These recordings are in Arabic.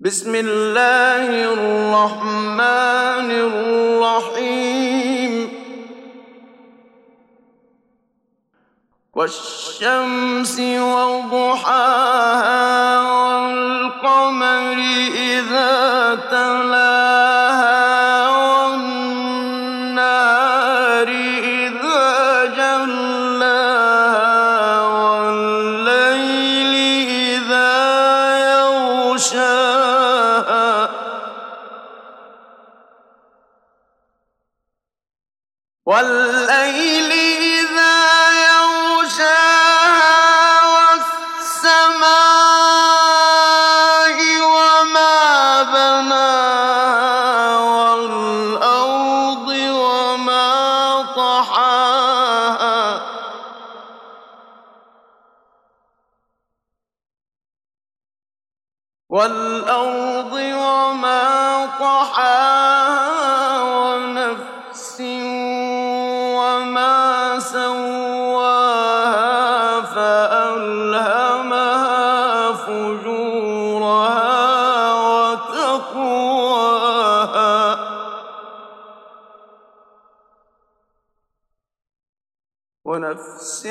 بسم الله الرحمن الرحيم. والشمس وضحاها والليل إذا يغشاها والسماء وما بناها والأرض وما طحاها. والأرض وما طحاها. وما سواها فألهمها فجورها وتقواها. ونفس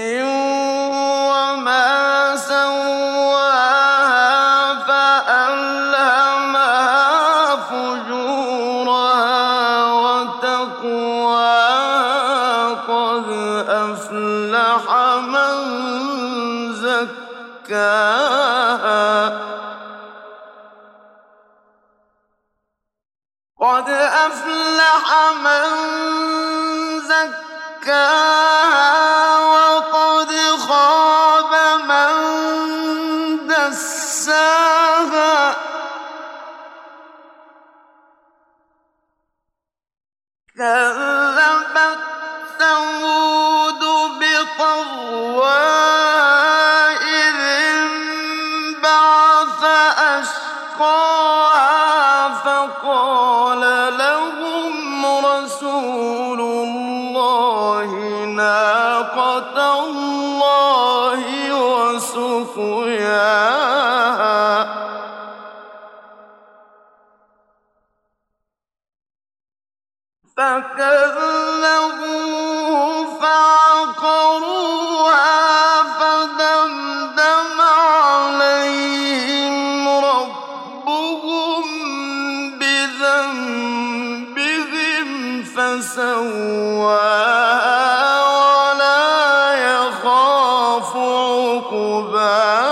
قد أفلح من زكاها وقد خاب من دساها. كذبت فقال لهم رسول الله ناقة الله وسقياها. فكذبوه فسواها ولا يخاف عقباها